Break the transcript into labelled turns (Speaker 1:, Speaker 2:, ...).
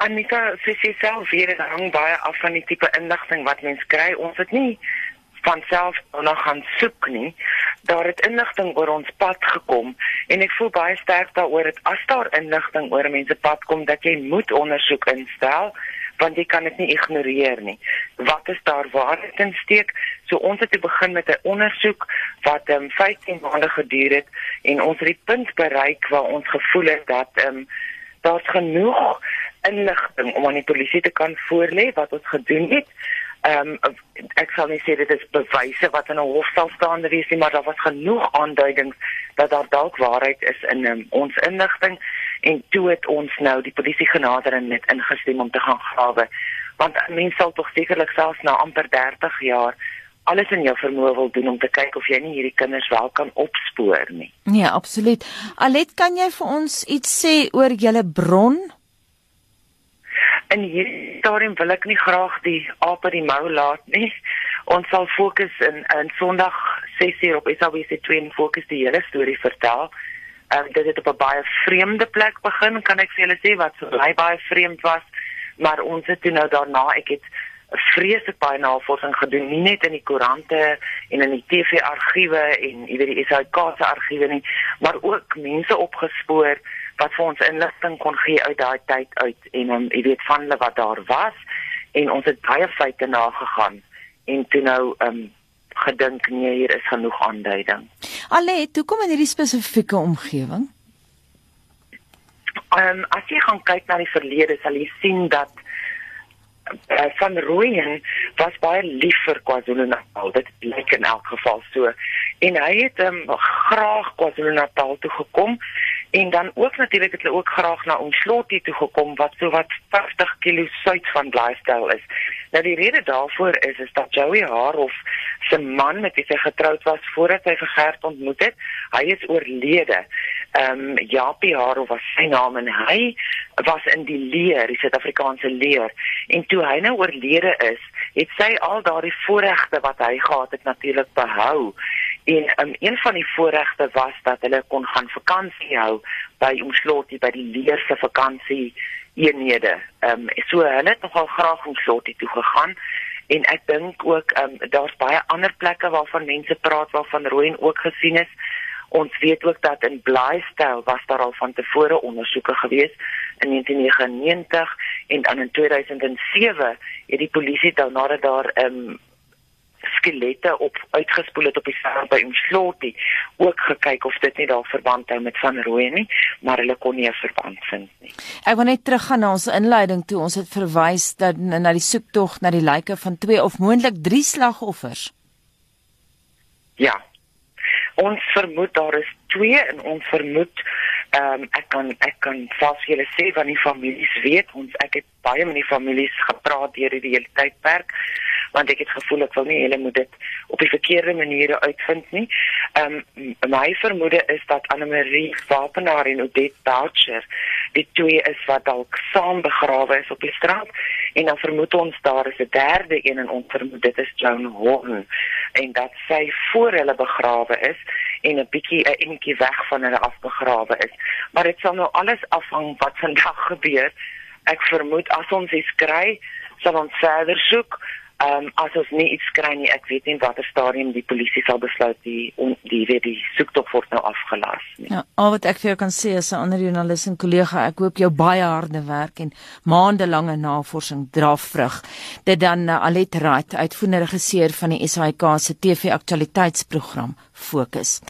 Speaker 1: Anita, sy sê self hier dit hang baie af van die tipe inligting wat mens kry. Ons het nie van self nog gaan soek nie. Daar het inligting oor ons pad gekom en ek voel baie sterk daaroor dat as daar inligting oor mense pad kom dat jy moet ondersoek instel want jy kan dit nie ignoreer nie. Wat is daar waarheid in steek? So ons het begin met 'n ondersoek wat ehm um, 15 maande geduur het en ons het die punt bereik waar ons gevoel het dat ehm um, daar's genoeg inligting om aan die polisie te kan voorlê wat ons gedoen het. Ehm um, ek sal nie sê dit is bewyse wat in 'n hof sal staan wees nie, maar daar was genoeg aanduidings dat daar dalk waarheid is in um, ons inligting en toe het ons nou die polisie genader en net ingestem om te gaan grawe. Want mense sal tog sekerlik selfs na amper 30 jaar alles in jou vermoë wil doen om te kyk of jy nie hierdie kinders wel kan opspoor nie.
Speaker 2: Nee, absoluut. Alet, kan jy vir ons iets sê oor julle bron?
Speaker 1: In hierdie stadium wil ek nie graag die aap by die mou laat nie. Ons sal fokus in in Sondag 6uur op SABC2 en fokus die hele storie vertel. Ehm um, dit het op 'n baie vreemde plek begin, kan ek vir julle sê wat vir my baie vreemd was, maar ons het toe nou daarna ek het vreeslik baie navorsing gedoen nie net in die koerante en in die TV-argiewe en jy weet die SAK se argiewe nie, maar ook mense opgespoor wat vir ons inligting kon gee uit daai tyd uit en um, jy weet van hulle wat daar was en ons het baie feite nagegaan en toe nou um gedink nee hier is genoeg aanduiding.
Speaker 2: Alet, hoe kom in hierdie spesifieke omgewing?
Speaker 1: Ehm um, as jy gaan kyk na die verlede sal jy sien dat uh, van Rooyen was baie lief vir KwaZulu-Natal. Dit lyk in elk geval so. En hy het um, graag KwaZulu-Natal toe gekom en dan ook natuurlik het hulle ook graag na ons slotjie toe gekom wat so wat 50 km suid van Blysdale is. Nou die rede daarvoor is is dat Joey Haarhof se man met wie sy getroud was voordat vir Gert ontmoet het, hy is oorlede. Ehm um, Japie Haarhof was sy naam en hy was in die leer, die Suid-Afrikaanse leer. En toe hy nou oorlede is, het sy al daardie voorregte wat hy gehad het natuurlik behou. En um, een van die voorregte was dat hulle kon gaan vakansie hou by Omslotie by die leer se vakansie eenhede. Ehm um, so hulle het nogal graag Omslotie toe gegaan en ek dink ook ehm um, daar's baie ander plekke waarvan mense praat waarvan Rooien ook gesien is. Ons weet ook dat in Blaaistel was daar al van tevore ondersoeke gewees in 1999 en dan in 2007 het die polisie dan nadat daar ehm um, skelette op uitgespoel het op die veld by Umsloti ook gekyk of dit nie daar verband hou met van Rooyen nie, maar hulle kon nie 'n verband vind nie.
Speaker 2: Ek wil net teruggaan na ons inleiding toe ons het verwys dat na die soektog na die lyke van twee of moontlik drie slagoffers.
Speaker 1: Ja. Ons vermoed daar is twee en ons vermoed ehm um, ek kan ek kan selfs julle sê van die families weet ons ek het baie met die families gepraat deur die hele tydperk want ek het gevoel ek wil nie hulle moet dit op die verkeerde maniere uitvind nie. Ehm um, my vermoede is dat Anne Marie Wapenaar en Odette Boucher die twee is wat dalk saam begrawe is op die straat en dan vermoed ons daar is 'n derde een en ons vermoed dit is Joan Horn en dat sy voor hulle begrawe is en 'n bietjie 'n entjie weg van hulle af begrawe is. Maar dit sal nou alles afhang wat vandag gebeur. Ek vermoed as ons iets kry, sal ons verder soek. Ehm um, as ons nie iets kry nie, ek weet nie watter stadium die polisie sal besluit die om die weer die soektog word nou afgelas nie.
Speaker 2: Ja, al wat ek vir jou kan sê as 'n ander joernalis en kollega, ek hoop jou baie harde werk en maandelange navorsing dra vrug. Dit dan uh, Alet Wright, uitvoerende regisseur van die SAK se TV aktualiteitsprogram Fokus.